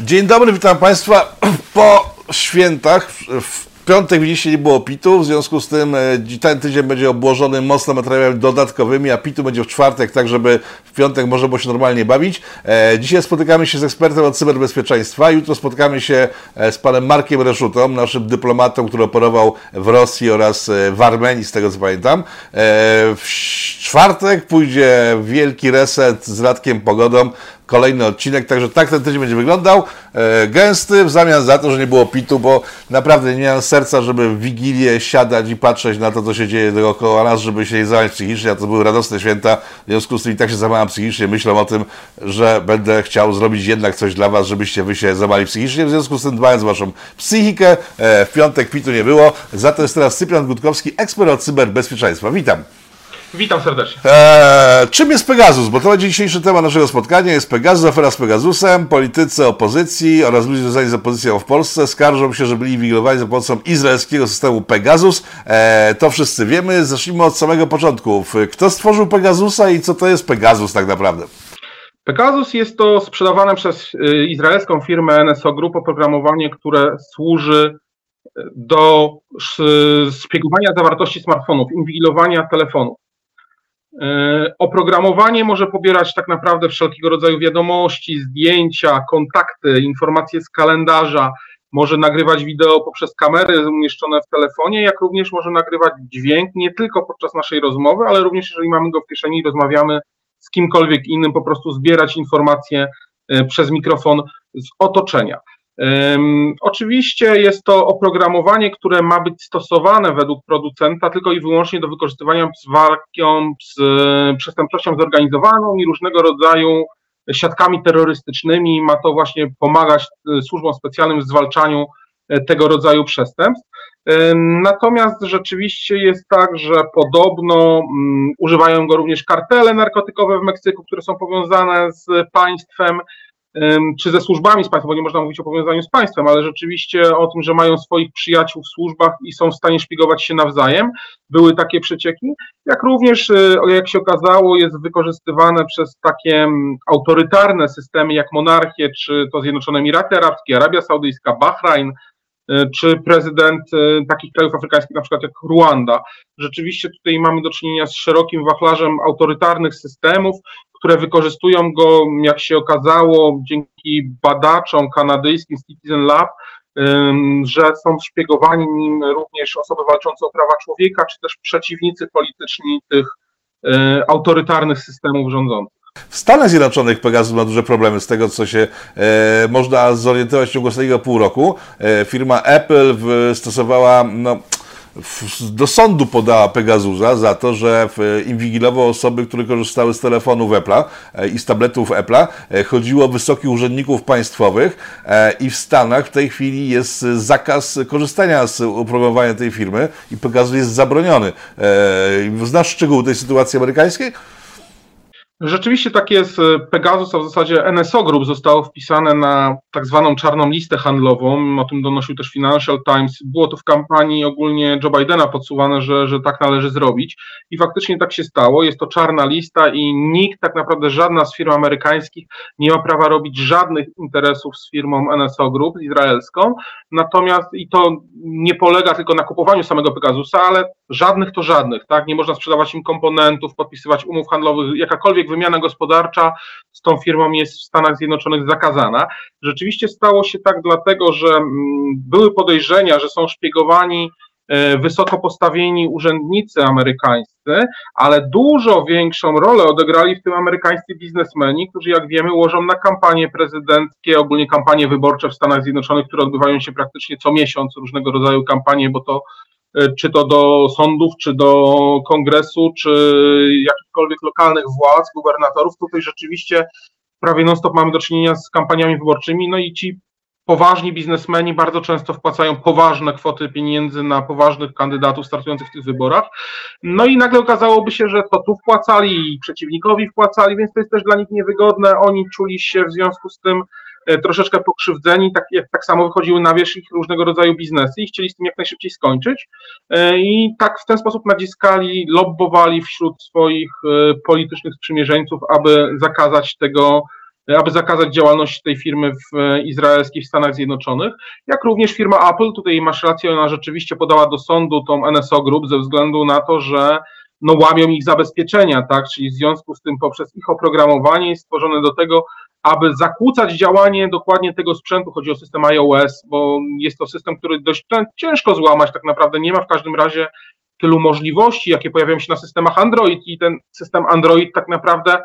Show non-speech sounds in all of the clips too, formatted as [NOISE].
Dzień dobry, witam Państwa [CLEARS THROAT] po świętach. W piątek widzieliście nie było pitu, w związku z tym e, ten tydzień będzie obłożony mocno materiałami dodatkowymi, a pitu będzie w czwartek, tak żeby w piątek można było się normalnie bawić. E, dzisiaj spotykamy się z ekspertem od cyberbezpieczeństwa, jutro spotkamy się e, z panem Markiem Reszutą, naszym dyplomatą, który operował w Rosji oraz w Armenii, z tego co pamiętam. W czwartek pójdzie wielki reset z Radkiem Pogodą, kolejny odcinek, także tak ten tydzień będzie wyglądał. E, gęsty w zamian za to, że nie było pitu, bo naprawdę nie miałem serca, żeby w Wigilię siadać i patrzeć na to, co się dzieje dookoła nas, żeby się nie załamać psychicznie, a to były radosne święta, w związku z tym i tak się załamałem psychicznie, myślę o tym, że będę chciał zrobić jednak coś dla Was, żebyście Wy się załamali psychicznie, w związku z tym dbając o Waszą psychikę, e, w piątek pitu nie było, za to jest teraz Cyprian Gutkowski, ekspert od cyberbezpieczeństwa. Witam. Witam serdecznie. Eee, czym jest Pegasus? Bo to będzie dzisiejszy temat naszego spotkania. Jest Pegasus, afera z Pegasusem. Politycy opozycji oraz ludzie związani z opozycją w Polsce skarżą się, że byli inwigilowani za pomocą izraelskiego systemu Pegasus. Eee, to wszyscy wiemy. Zacznijmy od samego początku. Kto stworzył Pegasusa i co to jest Pegasus tak naprawdę? Pegasus jest to sprzedawane przez y, izraelską firmę NSO Group oprogramowanie, które służy y, do szpiegowania zawartości smartfonów, inwigilowania telefonów. E, oprogramowanie może pobierać tak naprawdę wszelkiego rodzaju wiadomości, zdjęcia, kontakty, informacje z kalendarza, może nagrywać wideo poprzez kamery umieszczone w telefonie, jak również może nagrywać dźwięk nie tylko podczas naszej rozmowy, ale również jeżeli mamy go w kieszeni i rozmawiamy z kimkolwiek innym, po prostu zbierać informacje e, przez mikrofon z otoczenia. Oczywiście jest to oprogramowanie, które ma być stosowane według producenta tylko i wyłącznie do wykorzystywania z walką z e, przestępczością zorganizowaną i różnego rodzaju siatkami terrorystycznymi. Ma to właśnie pomagać e, służbom specjalnym w zwalczaniu e, tego rodzaju przestępstw. Natomiast rzeczywiście jest tak, że podobno um, używają go również kartele narkotykowe w Meksyku, które są powiązane z państwem czy ze służbami z państwem, bo nie można mówić o powiązaniu z państwem, ale rzeczywiście o tym, że mają swoich przyjaciół w służbach i są w stanie szpiegować się nawzajem. Były takie przecieki, jak również, e, jak się okazało, jest wykorzystywane przez takie autorytarne systemy jak monarchie, czy to Zjednoczone Emiraty Arabskie, Arabia Saudyjska, Bahrain, e, czy prezydent e, takich krajów afrykańskich, na przykład jak Ruanda. Rzeczywiście tutaj mamy do czynienia z szerokim wachlarzem autorytarnych systemów, które wykorzystują go, jak się okazało, dzięki badaczom kanadyjskim Citizen Lab, że są szpiegowani nim również osoby walczące o prawa człowieka, czy też przeciwnicy polityczni tych e, autorytarnych systemów rządzących. W Stanach Zjednoczonych Pegasus ma duże problemy z tego, co się e, można zorientować w ciągu ostatniego pół roku. E, firma Apple stosowała no, do sądu podała Pegasusa za to, że inwigilował osoby, które korzystały z telefonów Apple'a e, i z tabletów Apple'a. E, chodziło o wysokich urzędników państwowych e, i w Stanach w tej chwili jest zakaz korzystania z oprogramowania tej firmy i Pegasus jest zabroniony. Znasz szczegóły tej sytuacji amerykańskiej? Rzeczywiście tak jest. Pegasus, a w zasadzie NSO Group zostało wpisane na tak zwaną czarną listę handlową. O tym donosił też Financial Times. Było to w kampanii ogólnie Joe Bidena podsuwane, że, że tak należy zrobić. I faktycznie tak się stało. Jest to czarna lista i nikt, tak naprawdę żadna z firm amerykańskich nie ma prawa robić żadnych interesów z firmą NSO Group, izraelską. Natomiast i to nie polega tylko na kupowaniu samego Pegasusa, ale żadnych to żadnych. Tak? Nie można sprzedawać im komponentów, podpisywać umów handlowych, jakakolwiek wymiana gospodarcza z tą firmą jest w Stanach Zjednoczonych zakazana. Rzeczywiście stało się tak dlatego, że mm, były podejrzenia, że są szpiegowani e, wysoko postawieni urzędnicy amerykańscy, ale dużo większą rolę odegrali w tym amerykańscy biznesmeni, którzy jak wiemy łożą na kampanie prezydenckie, ogólnie kampanie wyborcze w Stanach Zjednoczonych, które odbywają się praktycznie co miesiąc, różnego rodzaju kampanie, bo to czy to do sądów, czy do kongresu, czy jakichkolwiek lokalnych władz, gubernatorów. Tutaj rzeczywiście prawie non-stop mamy do czynienia z kampaniami wyborczymi, no i ci poważni biznesmeni bardzo często wpłacają poważne kwoty pieniędzy na poważnych kandydatów startujących w tych wyborach. No i nagle okazałoby się, że to tu wpłacali i przeciwnikowi wpłacali, więc to jest też dla nich niewygodne. Oni czuli się w związku z tym E, troszeczkę pokrzywdzeni, tak, jak, tak samo wychodziły na wierzch ich różnego rodzaju biznesy i chcieli z tym jak najszybciej skończyć. E, I tak w ten sposób naciskali, lobbowali wśród swoich e, politycznych sprzymierzeńców, aby zakazać tego aby zakazać działalności tej firmy w izraelskiej w Stanach Zjednoczonych, jak również firma Apple, tutaj masz rację, ona rzeczywiście podała do sądu tą NSO Group ze względu na to, że no, łamią ich zabezpieczenia, tak, czyli w związku z tym poprzez ich oprogramowanie jest stworzone do tego, aby zakłócać działanie dokładnie tego sprzętu, chodzi o system iOS, bo jest to system, który dość ciężko złamać, tak naprawdę. Nie ma w każdym razie tylu możliwości, jakie pojawiają się na systemach Android i ten system Android tak naprawdę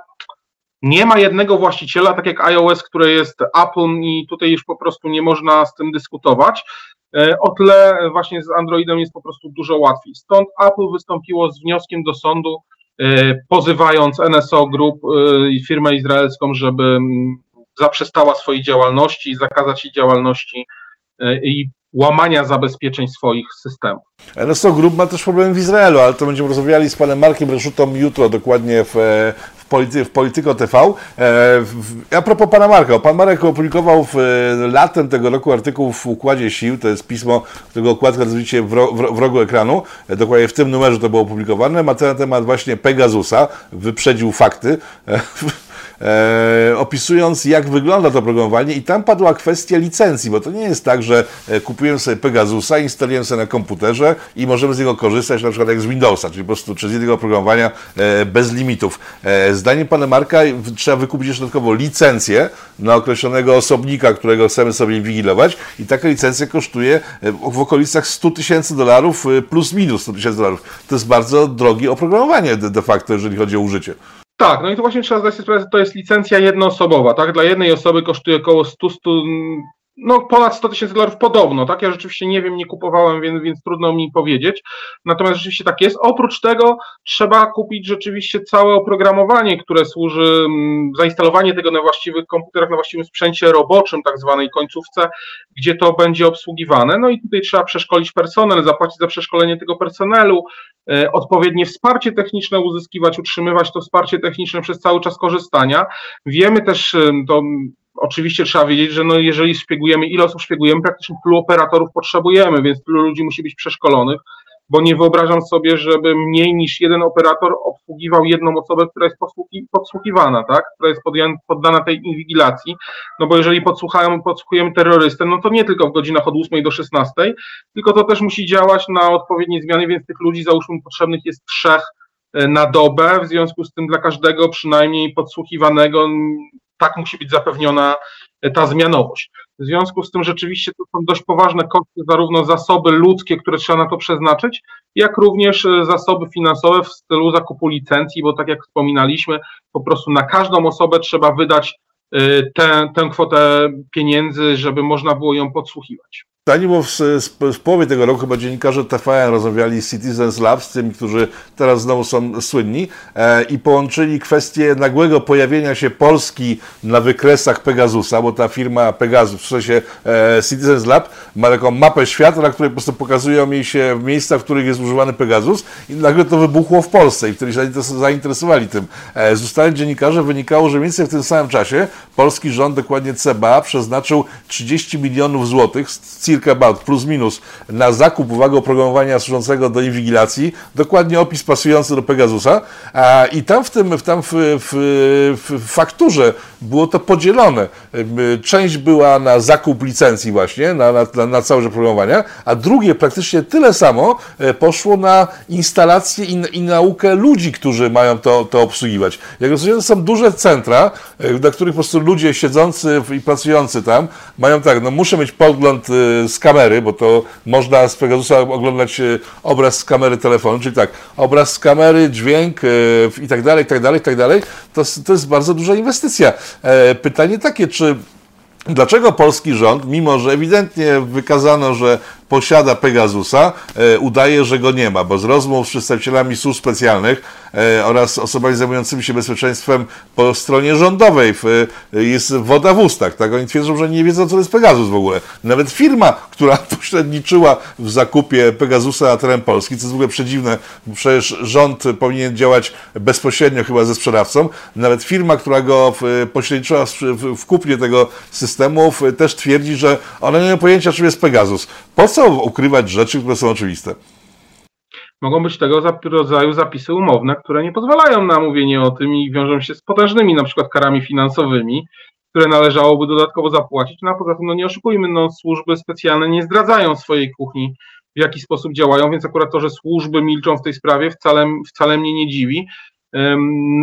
nie ma jednego właściciela, tak jak iOS, które jest Apple i tutaj już po prostu nie można z tym dyskutować. E, o tle właśnie z Androidem jest po prostu dużo łatwiej. Stąd Apple wystąpiło z wnioskiem do sądu, e, pozywając NSO Group e, i firmę izraelską, żeby mm, zaprzestała swojej działalności, zakazać jej działalności i łamania zabezpieczeń swoich systemów. NSO Group ma też problem w Izraelu, ale to będziemy rozmawiali z panem Markiem Reszutą jutro, dokładnie w, w, polity, w Polityko TV. E, a propos pana Marka, pan Marek opublikował w, latem tego roku artykuł w Układzie Sił, to jest pismo, którego okładka widzicie w, w, w rogu ekranu, e, dokładnie w tym numerze to było opublikowane, ma na temat właśnie Pegasusa, wyprzedził fakty. E, e, opisując, jak wygląda to programowanie, i tam padła kwestia licencji, bo to nie jest tak, że e, kupujemy sobie Pegasusa, instalujemy sobie na komputerze i możemy z niego korzystać, na przykład jak z Windowsa, czyli po prostu przez jednego oprogramowania e, bez limitów. E, zdaniem pana Marka trzeba wykupić jeszcze dodatkowo licencję na określonego osobnika, którego chcemy sobie inwigilować i taka licencja kosztuje e, w okolicach 100 tysięcy dolarów e, plus minus 100 tysięcy dolarów. To jest bardzo drogie oprogramowanie de, de facto, jeżeli chodzi o użycie. Tak, no i to właśnie trzeba zdać sobie sprawę, że to jest licencja jednoosobowa, tak? Dla jednej osoby kosztuje około 100, 100 no ponad 100 tysięcy dolarów podobno, tak? Ja rzeczywiście nie wiem, nie kupowałem, więc, więc trudno mi powiedzieć. Natomiast rzeczywiście tak jest. Oprócz tego trzeba kupić rzeczywiście całe oprogramowanie, które służy mm, zainstalowanie tego na właściwych komputerach, na właściwym sprzęcie roboczym, tak zwanej końcówce, gdzie to będzie obsługiwane. No i tutaj trzeba przeszkolić personel, zapłacić za przeszkolenie tego personelu, e, odpowiednie wsparcie techniczne uzyskiwać, utrzymywać to wsparcie techniczne przez cały czas korzystania. Wiemy też, e, to Oczywiście trzeba wiedzieć, że no jeżeli szpiegujemy, ile osób szpiegujemy, praktycznie tylu operatorów potrzebujemy, więc tylu ludzi musi być przeszkolonych, bo nie wyobrażam sobie, żeby mniej niż jeden operator obsługiwał jedną osobę, która jest podsłuchiwana, tak? która jest poddana tej inwigilacji, no bo jeżeli podsłuchamy, podsłuchujemy terrorystę, no to nie tylko w godzinach od 8 do 16, tylko to też musi działać na odpowiednie zmiany, więc tych ludzi załóżmy potrzebnych jest trzech e, na dobę, w związku z tym dla każdego przynajmniej podsłuchiwanego tak musi być zapewniona e, ta zmianowość. W związku z tym rzeczywiście to są dość poważne koszty, zarówno zasoby ludzkie, które trzeba na to przeznaczyć, jak również e, zasoby finansowe w stylu zakupu licencji, bo tak jak wspominaliśmy, po prostu na każdą osobę trzeba wydać e, tę, tę kwotę pieniędzy, żeby można było ją podsłuchiwać. Tani, bo w, w, połowie tego roku chyba dziennikarze TVN rozmawiali z Citizens Lab, z tymi, którzy teraz znowu są słynni e, i połączyli kwestię nagłego pojawienia się Polski na wykresach Pegasusa, bo ta firma Pegasus, w sensie e, Citizens Lab, ma taką mapę świata, na której po prostu pokazują jej się w miejscach, w których jest używany Pegasus i nagle to wybuchło w Polsce i wtedy się zainteresowali tym. E, z ustaleń dziennikarzy wynikało, że mniej więcej w tym samym czasie polski rząd, dokładnie CBA, przeznaczył 30 milionów złotych, circa about, plus minus, na zakup, uwaga, oprogramowania służącego do inwigilacji, dokładnie opis pasujący do Pegasusa i tam w tym, tam w, w, w fakturze było to podzielone. Część była na zakup licencji właśnie, na, na, na całe oprogramowania, a drugie praktycznie tyle samo e, poszło na instalację i, i naukę ludzi, którzy mają to, to obsługiwać. Jak rozumiem, to są duże centra, e, na których po prostu ludzie siedzący i pracujący tam mają tak, no muszę mieć podgląd e, z kamery, bo to można z Pegasusa oglądać e, obraz z kamery telefonu, czyli tak, obraz z kamery, dźwięk e, i tak dalej, i tak dalej, i tak dalej, to, to jest bardzo duża inwestycja. E, pytanie takie, czy Dlaczego polski rząd, mimo że ewidentnie wykazano, że posiada Pegasusa, e, udaje, że go nie ma, bo z rozmów z przedstawicielami służb specjalnych e, oraz osobami zajmującymi się bezpieczeństwem po stronie rządowej e, jest woda w ustach. Tak? Oni twierdzą, że nie wiedzą, co to jest Pegasus w ogóle. Nawet firma, która [LAUGHS] pośredniczyła w zakupie Pegasusa na teren Polski, co jest w ogóle przedziwne, przecież rząd powinien działać bezpośrednio chyba ze sprzedawcą, nawet firma, która go pośredniczyła w kupnie tego systemu, też twierdzi, że ona nie ma pojęcia, czym jest Pegasus. Po co ukrywać rzeczy, które są oczywiste? mogą być tego rodzaju zapisy umowne, które nie pozwalają na mówienie o tym i wiążą się z potężnymi na przykład karami finansowymi, które należałoby dodatkowo zapłacić. No a poza tym, no nie oszukujmy, no służby specjalne nie zdradzają swojej kuchni, w jaki sposób działają, więc akurat to, że służby milczą w tej sprawie wcale, wcale mnie nie dziwi.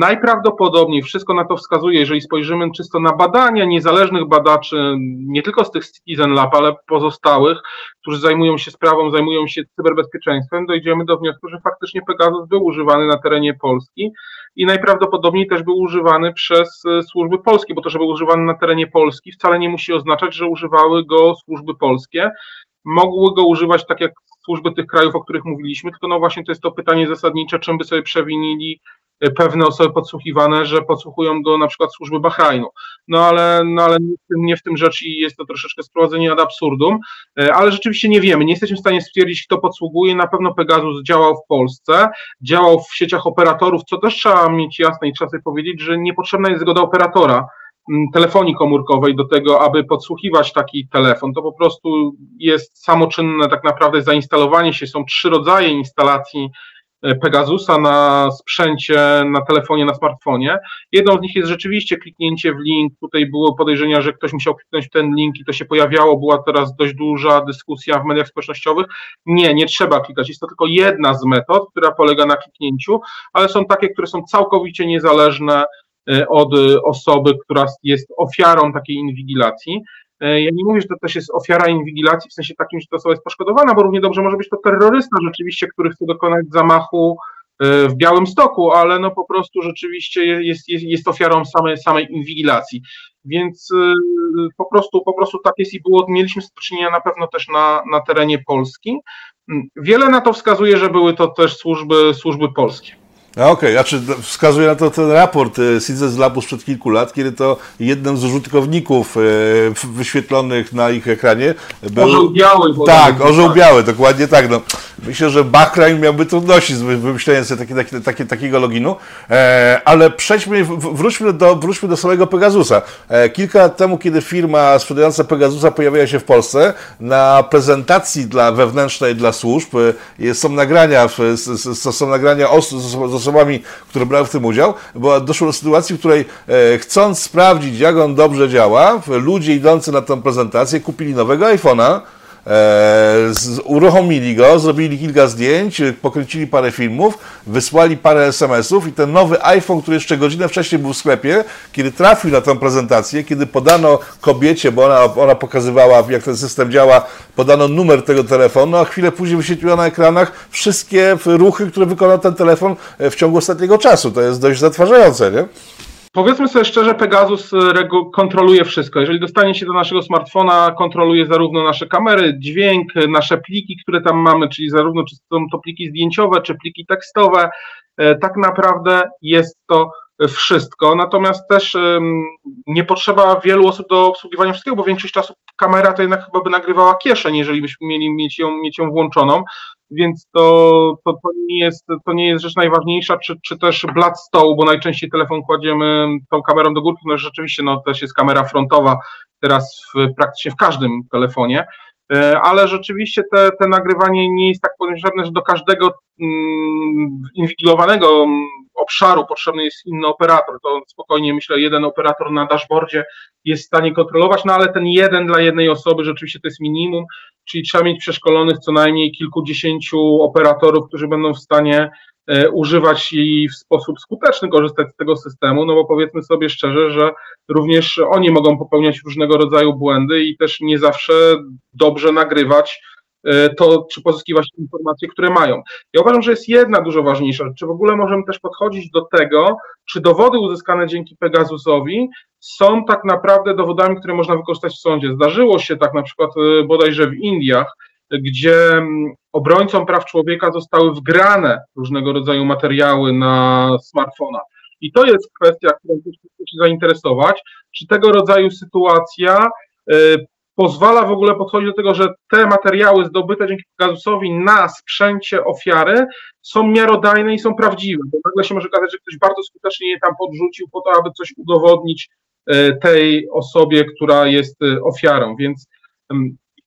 Najprawdopodobniej wszystko na to wskazuje, jeżeli spojrzymy czysto na badania niezależnych badaczy, nie tylko z tych Citizen Lab, ale pozostałych, którzy zajmują się sprawą, zajmują się cyberbezpieczeństwem, dojdziemy do wniosku, że faktycznie Pegasus był używany na terenie Polski i najprawdopodobniej też był używany przez e, służby polskie, bo to, że był używany na terenie Polski wcale nie musi oznaczać, że używały go służby polskie. Mogły go używać tak jak służby tych krajów, o których mówiliśmy, tylko no właśnie to jest to pytanie zasadnicze, czym by sobie przewinili pewne osoby podsłuchiwane, że podsłuchują go na przykład służby Bahrajnu. No ale, no, ale nie, w tym, nie w tym rzecz i jest to troszeczkę sprowadzenie ad absurdum, e, ale rzeczywiście nie wiemy, nie jesteśmy w stanie stwierdzić, kto podsługuje. Na pewno Pegasus działał w Polsce, działał w sieciach operatorów, co też trzeba mieć jasne i trzeba sobie powiedzieć, że niepotrzebna jest zgoda operatora telefonii komórkowej do tego, aby podsłuchiwać taki telefon. To po prostu jest samoczynne tak naprawdę zainstalowanie się. Są trzy rodzaje instalacji E, Pegasusa na sprzęcie, na telefonie, na smartfonie. Jedną z nich jest rzeczywiście kliknięcie w link. Tutaj było podejrzenia, że ktoś musiał kliknąć w ten link i to się pojawiało. Była teraz dość duża dyskusja w mediach społecznościowych. Nie, nie trzeba klikać. Jest to tylko jedna z metod, która polega na kliknięciu, ale są takie, które są całkowicie niezależne od osoby, która jest ofiarą takiej inwigilacji. E, ja nie mówię, że to też jest ofiara inwigilacji, w sensie takim, że to osoba jest poszkodowana, bo równie dobrze może być to terrorysta rzeczywiście, który chce dokonać zamachu e, w Białym Stoku, ale no po prostu rzeczywiście jest, jest, jest ofiarą samej, samej inwigilacji. Więc e, po prostu, po prostu tak jest i było, mieliśmy do czynienia na pewno też na, na terenie Polski. Wiele na to wskazuje, że były to też służby, służby polskie. Okej, okay, znaczy wskazuje na to ten raport e, z Labu sprzed kilku lat, kiedy to jednym z użytkowników e, wyświetlonych na ich ekranie był... Orzeł biały. Tak, orzeł biały, dokładnie tak. No, myślę, że Bahrain miałby trudności z wymyśleniem sobie taki, taki, taki, takiego loginu, e, ale przejdźmy, wróćmy do, wróćmy do samego Pegasusa. Kilka lat temu, kiedy firma sprzedająca Pegasusa pojawiła się w Polsce, na prezentacji dla wewnętrznej dla służb są nagrania, są nagrania osób, osobami, które brały w tym udział, bo doszło do sytuacji, w której e, chcąc sprawdzić, jak on dobrze działa, ludzie idący na tę prezentację kupili nowego iPhone'a, E, uruchomili go, zrobili kilka zdjęć, pokręcili parę filmów, wysłali parę SMS-ów i ten nowy iPhone, który jeszcze godzinę wcześniej był w sklepie, kiedy trafił na tę prezentację, kiedy podano kobiecie, bo ona, ona pokazywała, jak ten system działa, podano numer tego telefonu, a chwilę później wyświetliła na ekranach wszystkie ruchy, które wykonał ten telefon w ciągu ostatniego czasu. To jest dość zatrważające, nie? Powiedzmy sobie szczerze, Pegasus y, kontroluje wszystko. Jeżeli dostanie się do naszego smartfona, kontroluje zarówno nasze kamery, dźwięk, nasze pliki, które tam mamy, czyli zarówno czy są to pliki zdjęciowe, czy pliki tekstowe. E, tak naprawdę jest to wszystko. Natomiast też nie potrzeba wielu osób do obsługiwania wszystkiego, bo większość czasu kamera to jednak chyba by nagrywała kieszeń, jeżeli byśmy mieli mieć ją, mieć ją włączoną. Więc to, to, to, nie jest, to nie jest rzecz najważniejsza, czy, czy też blat stołu, bo najczęściej telefon kładziemy tą kamerą do górki, no rzeczywiście no, też jest kamera frontowa teraz w, praktycznie w każdym telefonie, e, ale rzeczywiście te, te nagrywanie nie jest tak potrzebne, że do każdego mm, inwigilowanego obszaru potrzebny jest inny operator. To spokojnie myślę, jeden operator na dashboardzie jest w stanie kontrolować, no ale ten jeden dla jednej osoby rzeczywiście to jest minimum, czyli trzeba mieć przeszkolonych co najmniej kilkudziesięciu operatorów, którzy będą w stanie e, używać i w sposób skuteczny korzystać z tego systemu, no bo powiedzmy sobie szczerze, że również oni mogą popełniać różnego rodzaju błędy i też nie zawsze dobrze nagrywać to czy pozyskiwać informacje, które mają. Ja uważam, że jest jedna dużo ważniejsza, czy w ogóle możemy też podchodzić do tego, czy dowody uzyskane dzięki Pegasusowi są tak naprawdę dowodami, które można wykorzystać w sądzie. Zdarzyło się tak na przykład e, bodajże w Indiach, gdzie mm, obrońcom praw człowieka zostały wgrane różnego rodzaju materiały na smartfona. I to jest kwestia, którą chcę się zainteresować, czy tego rodzaju sytuacja e, pozwala w ogóle podchodzić do tego, że te materiały zdobyte dzięki Pegasusowi na sprzęcie ofiary są miarodajne i są prawdziwe, bo nagle się może okazać, że ktoś bardzo skutecznie je tam podrzucił po to, aby coś udowodnić e, tej osobie, która jest e, ofiarą, więc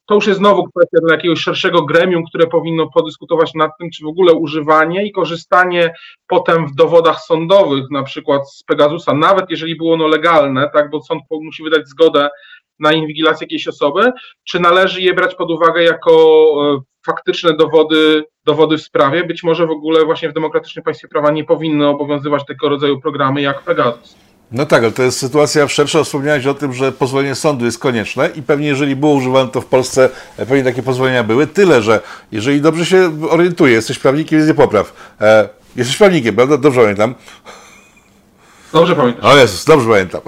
to już jest znowu kwestia dla jakiegoś szerszego gremium, które powinno podyskutować nad tym, czy w ogóle używanie i korzystanie potem w dowodach sądowych, na przykład z Pegasusa, nawet jeżeli było ono legalne, tak, bo sąd musi wydać zgodę na inwigilację jakiejś osoby, czy należy je brać pod uwagę jako e, faktyczne dowody, dowody w sprawie. Być może w ogóle właśnie w demokratycznym państwie prawa nie powinny obowiązywać tego rodzaju programy jak Pegasus. No tak, ale to jest sytuacja wszelsza. Wspomniałeś o tym, że pozwolenie sądu jest konieczne i pewnie jeżeli było używane to w Polsce, e, pewnie takie pozwolenia były. Tyle, że jeżeli dobrze się orientuję, jesteś prawnikiem, więc nie popraw. E, jesteś prawnikiem, prawda? Dobrze pamiętam. Dobrze pamiętam. O Jezus, dobrze pamiętam.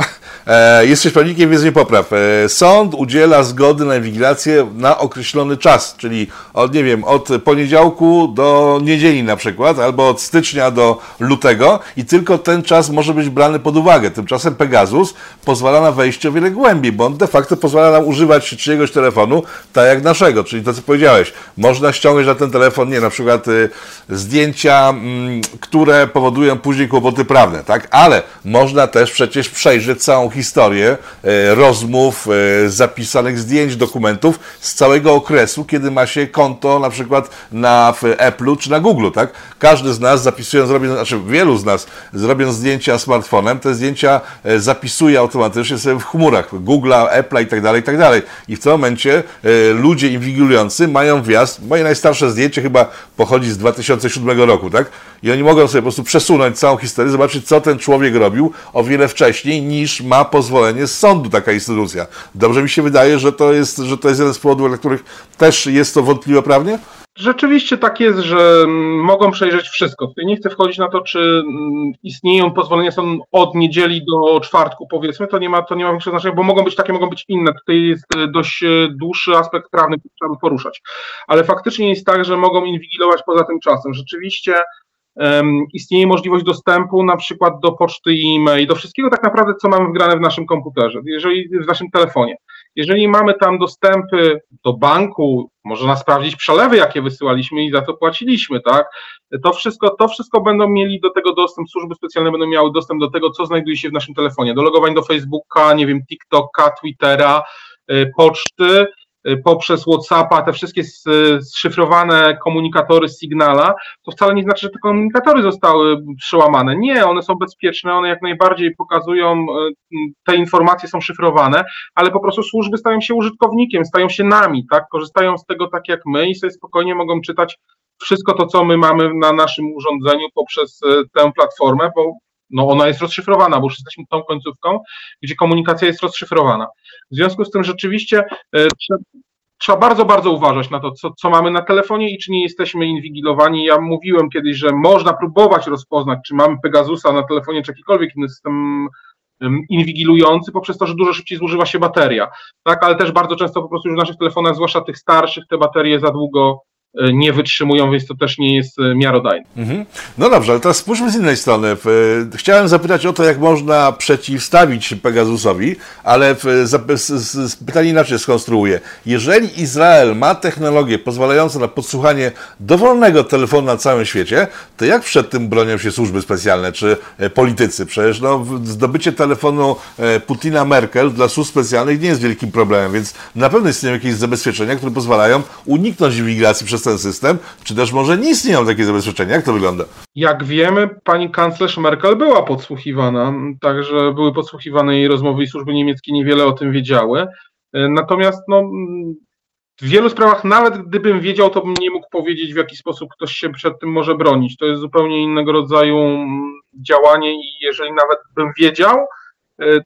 E, jesteś prawnikiem, więc nie popraw. E, sąd udziela zgody na inwigilację na określony czas, czyli od, nie wiem, od poniedziałku do niedzieli na przykład, albo od stycznia do lutego i tylko ten czas może być brany pod uwagę. Tymczasem Pegasus pozwala na wejście o wiele głębiej, bo on de facto pozwala nam używać czyjegoś telefonu tak jak naszego, czyli to co powiedziałeś. Można ściągnąć na ten telefon, nie, na przykład y, zdjęcia, mm, które powodują później kłopoty prawne, tak? Ale można też przecież przejrzeć całą historię e, rozmów, e, zapisanych zdjęć, dokumentów z całego okresu, kiedy ma się konto na przykład na Apple'u czy na Google, tak? Każdy z nas zapisując, robiąc, znaczy wielu z nas zrobiąc zdjęcia smartfonem, te zdjęcia e, zapisuje automatycznie sobie w chmurach Google'a, Apple'a i tak dalej, i tak dalej. I w tym momencie ludzie inwigilujący mają wjazd, moje najstarsze zdjęcie chyba pochodzi z 2007 roku, tak? I oni mogą sobie po prostu przesunąć całą historię, zobaczyć, co ten człowiek robił o wiele wcześniej, niż ma pozwolenie z sądu taka instytucja. Dobrze mi się wydaje, że to jest, że to jest jeden z powodów, dla których też jest to wątpliwe prawnie? Rzeczywiście tak jest, że mm, mogą przejrzeć wszystko. Tutaj nie chcę wchodzić na to, czy mm, istnieją pozwolenia są od niedzieli do czwartku, powiedzmy, to nie ma, to nie ma większego znaczenia, bo mogą być takie, mogą być inne. Tutaj jest e, dość e, dłuższy aspekt prawny, który trzeba poruszać. Ale faktycznie jest tak, że mogą inwigilować poza tym czasem. Rzeczywiście istnieje możliwość dostępu na przykład do poczty e-mail, do wszystkiego tak naprawdę, co mamy wgrane w naszym komputerze, jeżeli w naszym telefonie. Jeżeli mamy tam dostępy do banku, można sprawdzić przelewy, jakie wysyłaliśmy i za to płaciliśmy, tak? To wszystko, to wszystko będą mieli do tego dostęp, służby specjalne będą miały dostęp do tego, co znajduje się w naszym telefonie, do logowań do Facebooka, nie wiem, TikToka, Twittera, y, poczty, poprzez WhatsAppa, te wszystkie zszyfrowane komunikatory Signala, to wcale nie znaczy, że te komunikatory zostały przełamane. Nie, one są bezpieczne, one jak najbardziej pokazują, y, te informacje są szyfrowane, ale po prostu służby stają się użytkownikiem, stają się nami, tak? Korzystają z tego tak jak my i sobie spokojnie mogą czytać wszystko to, co my mamy na naszym urządzeniu poprzez y, tę platformę, bo no ona jest rozszyfrowana, bo już jesteśmy tą końcówką, gdzie komunikacja jest rozszyfrowana. W związku z tym rzeczywiście e, trzeba bardzo, bardzo uważać na to, co, co mamy na telefonie i czy nie jesteśmy inwigilowani. Ja mówiłem kiedyś, że można próbować rozpoznać, czy mamy Pegasusa na telefonie, czy jakikolwiek inny system inwigilujący poprzez to, że dużo szybciej zużywa się bateria. Tak, ale też bardzo często po prostu już w naszych telefonach, zwłaszcza tych starszych, te baterie za długo nie wytrzymują, więc to też nie jest e, miarodajne. Mhm. No dobrze, ale teraz spójrzmy z innej strony. E, chciałem zapytać o to, jak można przeciwstawić Pegasusowi, ale pytanie inaczej skonstruuję. Jeżeli Izrael ma technologię pozwalającą na podsłuchanie dowolnego telefonu na całym świecie, to jak przed tym bronią się służby specjalne czy politycy? Przecież no, zdobycie telefonu Putina Merkel dla służb specjalnych nie jest wielkim problemem, więc na pewno istnieją jakieś zabezpieczenia, które pozwalają uniknąć imigracji przez przez ten system, czy też może nie istnieją takie zabezpieczenia? Jak to wygląda? Jak wiemy, pani kanclerz Merkel była podsłuchiwana, także były podsłuchiwane jej rozmowy i służby niemieckie niewiele o tym wiedziały. Natomiast no, w wielu sprawach, nawet gdybym wiedział, to bym nie mógł powiedzieć, w jaki sposób ktoś się przed tym może bronić. To jest zupełnie innego rodzaju działanie i jeżeli nawet bym wiedział,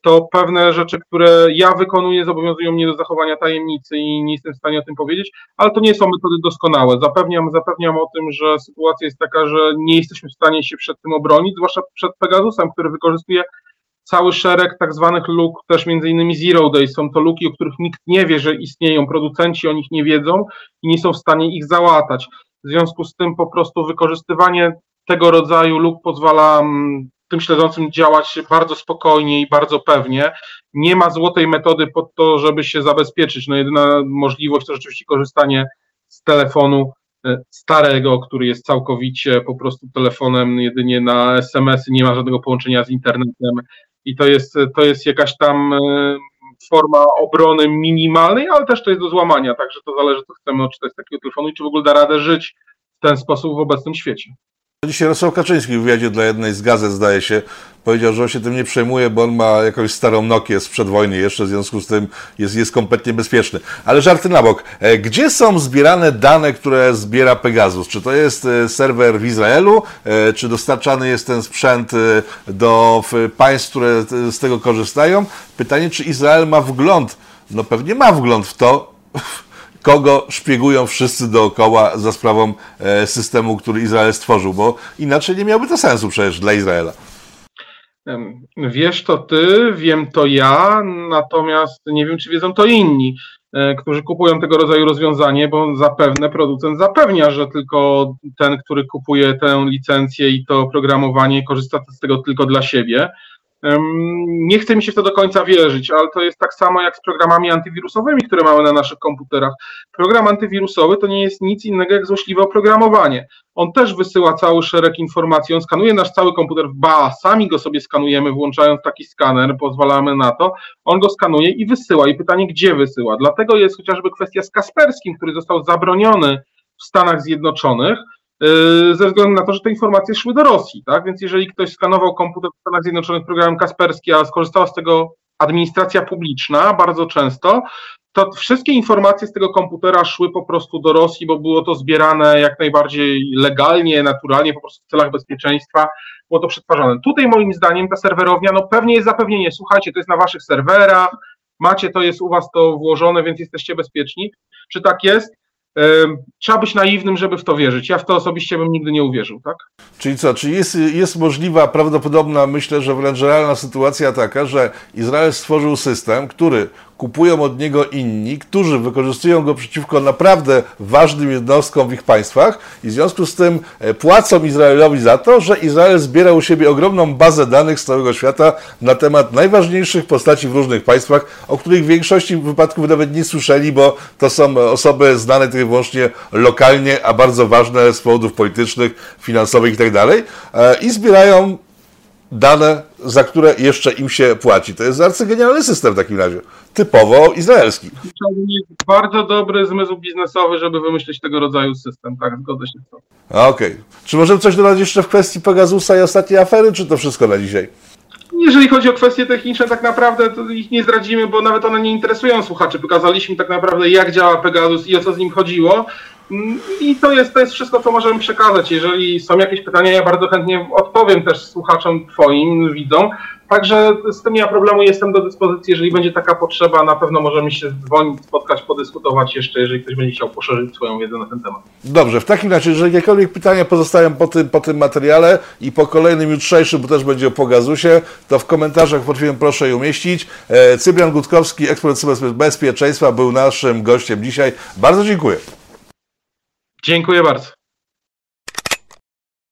to pewne rzeczy, które ja wykonuję, zobowiązują mnie do zachowania tajemnicy i nie jestem w stanie o tym powiedzieć, ale to nie są metody doskonałe. Zapewniam, zapewniam o tym, że sytuacja jest taka, że nie jesteśmy w stanie się przed tym obronić, zwłaszcza przed Pegasusem, który wykorzystuje cały szereg tak zwanych luk, też między innymi zero day. Są to luki, o których nikt nie wie, że istnieją, producenci o nich nie wiedzą i nie są w stanie ich załatać. W związku z tym po prostu wykorzystywanie tego rodzaju luk pozwala mm, tym śledzącym działać bardzo spokojnie i bardzo pewnie. Nie ma złotej metody pod to, żeby się zabezpieczyć. No jedyna możliwość to rzeczywiście korzystanie z telefonu e, starego, który jest całkowicie po prostu telefonem jedynie na SMS-y, nie ma żadnego połączenia z internetem i to jest, to jest jakaś tam e, forma obrony minimalnej, ale też to jest do złamania, także to zależy, co chcemy odczytać z takiego telefonu i czy w ogóle da radę żyć w ten sposób w obecnym świecie. Dzisiaj Rosał Kaczyński w wywiadzie dla jednej z gazet, zdaje się, powiedział, że on się tym nie przejmuje, bo on ma jakąś starą Nokię sprzed wojny jeszcze, w związku z tym jest, jest kompletnie bezpieczny. Ale żarty na bok. E, gdzie są zbierane dane, które zbiera Pegasus? Czy to jest e, serwer w Izraelu? E, czy dostarczany jest ten sprzęt do państw, które z tego korzystają? Pytanie, czy Izrael ma wgląd? No pewnie ma wgląd w to, [LAUGHS] kogo szpiegują wszyscy dookoła za sprawą e, systemu, który Izrael stworzył, bo inaczej nie miałby to sensu przecież dla Izraela. Wiesz to ty, wiem to ja, natomiast nie wiem, czy wiedzą to inni, e, którzy kupują tego rodzaju rozwiązanie, bo zapewne producent zapewnia, że tylko ten, który kupuje tę licencję i to oprogramowanie, korzysta z tego tylko dla siebie. Nie chce mi się w to do końca wierzyć, ale to jest tak samo jak z programami antywirusowymi, które mamy na naszych komputerach. Program antywirusowy to nie jest nic innego jak złośliwe oprogramowanie. On też wysyła cały szereg informacji, on skanuje nasz cały komputer, ba, sami go sobie skanujemy, włączając taki skaner, pozwalamy na to, on go skanuje i wysyła. I pytanie, gdzie wysyła? Dlatego jest chociażby kwestia z Kasperskim, który został zabroniony w Stanach Zjednoczonych, ze względu na to, że te informacje szły do Rosji, tak? Więc jeżeli ktoś skanował komputer w Stanach Zjednoczonych programem Kasperski, a skorzystała z tego administracja publiczna bardzo często, to wszystkie informacje z tego komputera szły po prostu do Rosji, bo było to zbierane jak najbardziej legalnie, naturalnie, po prostu w celach bezpieczeństwa było to przetwarzane. Tutaj moim zdaniem ta serwerownia, no pewnie jest zapewnienie, słuchajcie, to jest na waszych serwerach, macie, to jest u was to włożone, więc jesteście bezpieczni. Czy tak jest? Trzeba być naiwnym, żeby w to wierzyć. Ja w to osobiście bym nigdy nie uwierzył, tak? Czyli co, czy jest, jest możliwa, prawdopodobna, myślę, że wręcz realna sytuacja taka, że Izrael stworzył system, który kupują od niego inni, którzy wykorzystują go przeciwko naprawdę ważnym jednostkom w ich państwach i w związku z tym e, płacą Izraelowi za to, że Izrael zbiera u siebie ogromną bazę danych z całego świata na temat najważniejszych postaci w różnych państwach, o których w większości wypadków nawet nie słyszeli, bo to są osoby znane tylko wyłącznie lokalnie, a bardzo ważne z powodów politycznych, finansowych itd. Tak e, I zbierają dane, za które jeszcze im się płaci. To jest arcygenialny system w takim razie. Typowo izraelski. Bardzo dobry zmysł biznesowy, żeby wymyślić tego rodzaju system. Tak, zgodzę się z tym. Okej. Okay. Czy możemy coś dodać jeszcze w kwestii Pegasusa i ostatniej afery, czy to wszystko na dzisiaj? Jeżeli chodzi o kwestie techniczne, tak naprawdę to ich nie zdradzimy, bo nawet one nie interesują słuchaczy. Pokazaliśmy tak naprawdę, jak działa Pegasus i o co z nim chodziło. I to jest, to jest wszystko, co możemy przekazać. Jeżeli są jakieś pytania, ja bardzo chętnie odpowiem też słuchaczom Twoim, widzom. Także z tym ja problemu jestem do dyspozycji. Jeżeli będzie taka potrzeba, na pewno możemy się dzwonić, spotkać, podyskutować jeszcze, jeżeli ktoś będzie chciał poszerzyć swoją wiedzę na ten temat. Dobrze, w takim razie, jeżeli jakiekolwiek pytania pozostają po tym, po tym materiale i po kolejnym jutrzejszym, bo też będzie o Pogasusie, to w komentarzach pod filmem proszę je umieścić. E, Cyprian Gutkowski, ekspert cyberbezpieczeństwa, był naszym gościem dzisiaj. Bardzo dziękuję. Dziękuję bardzo.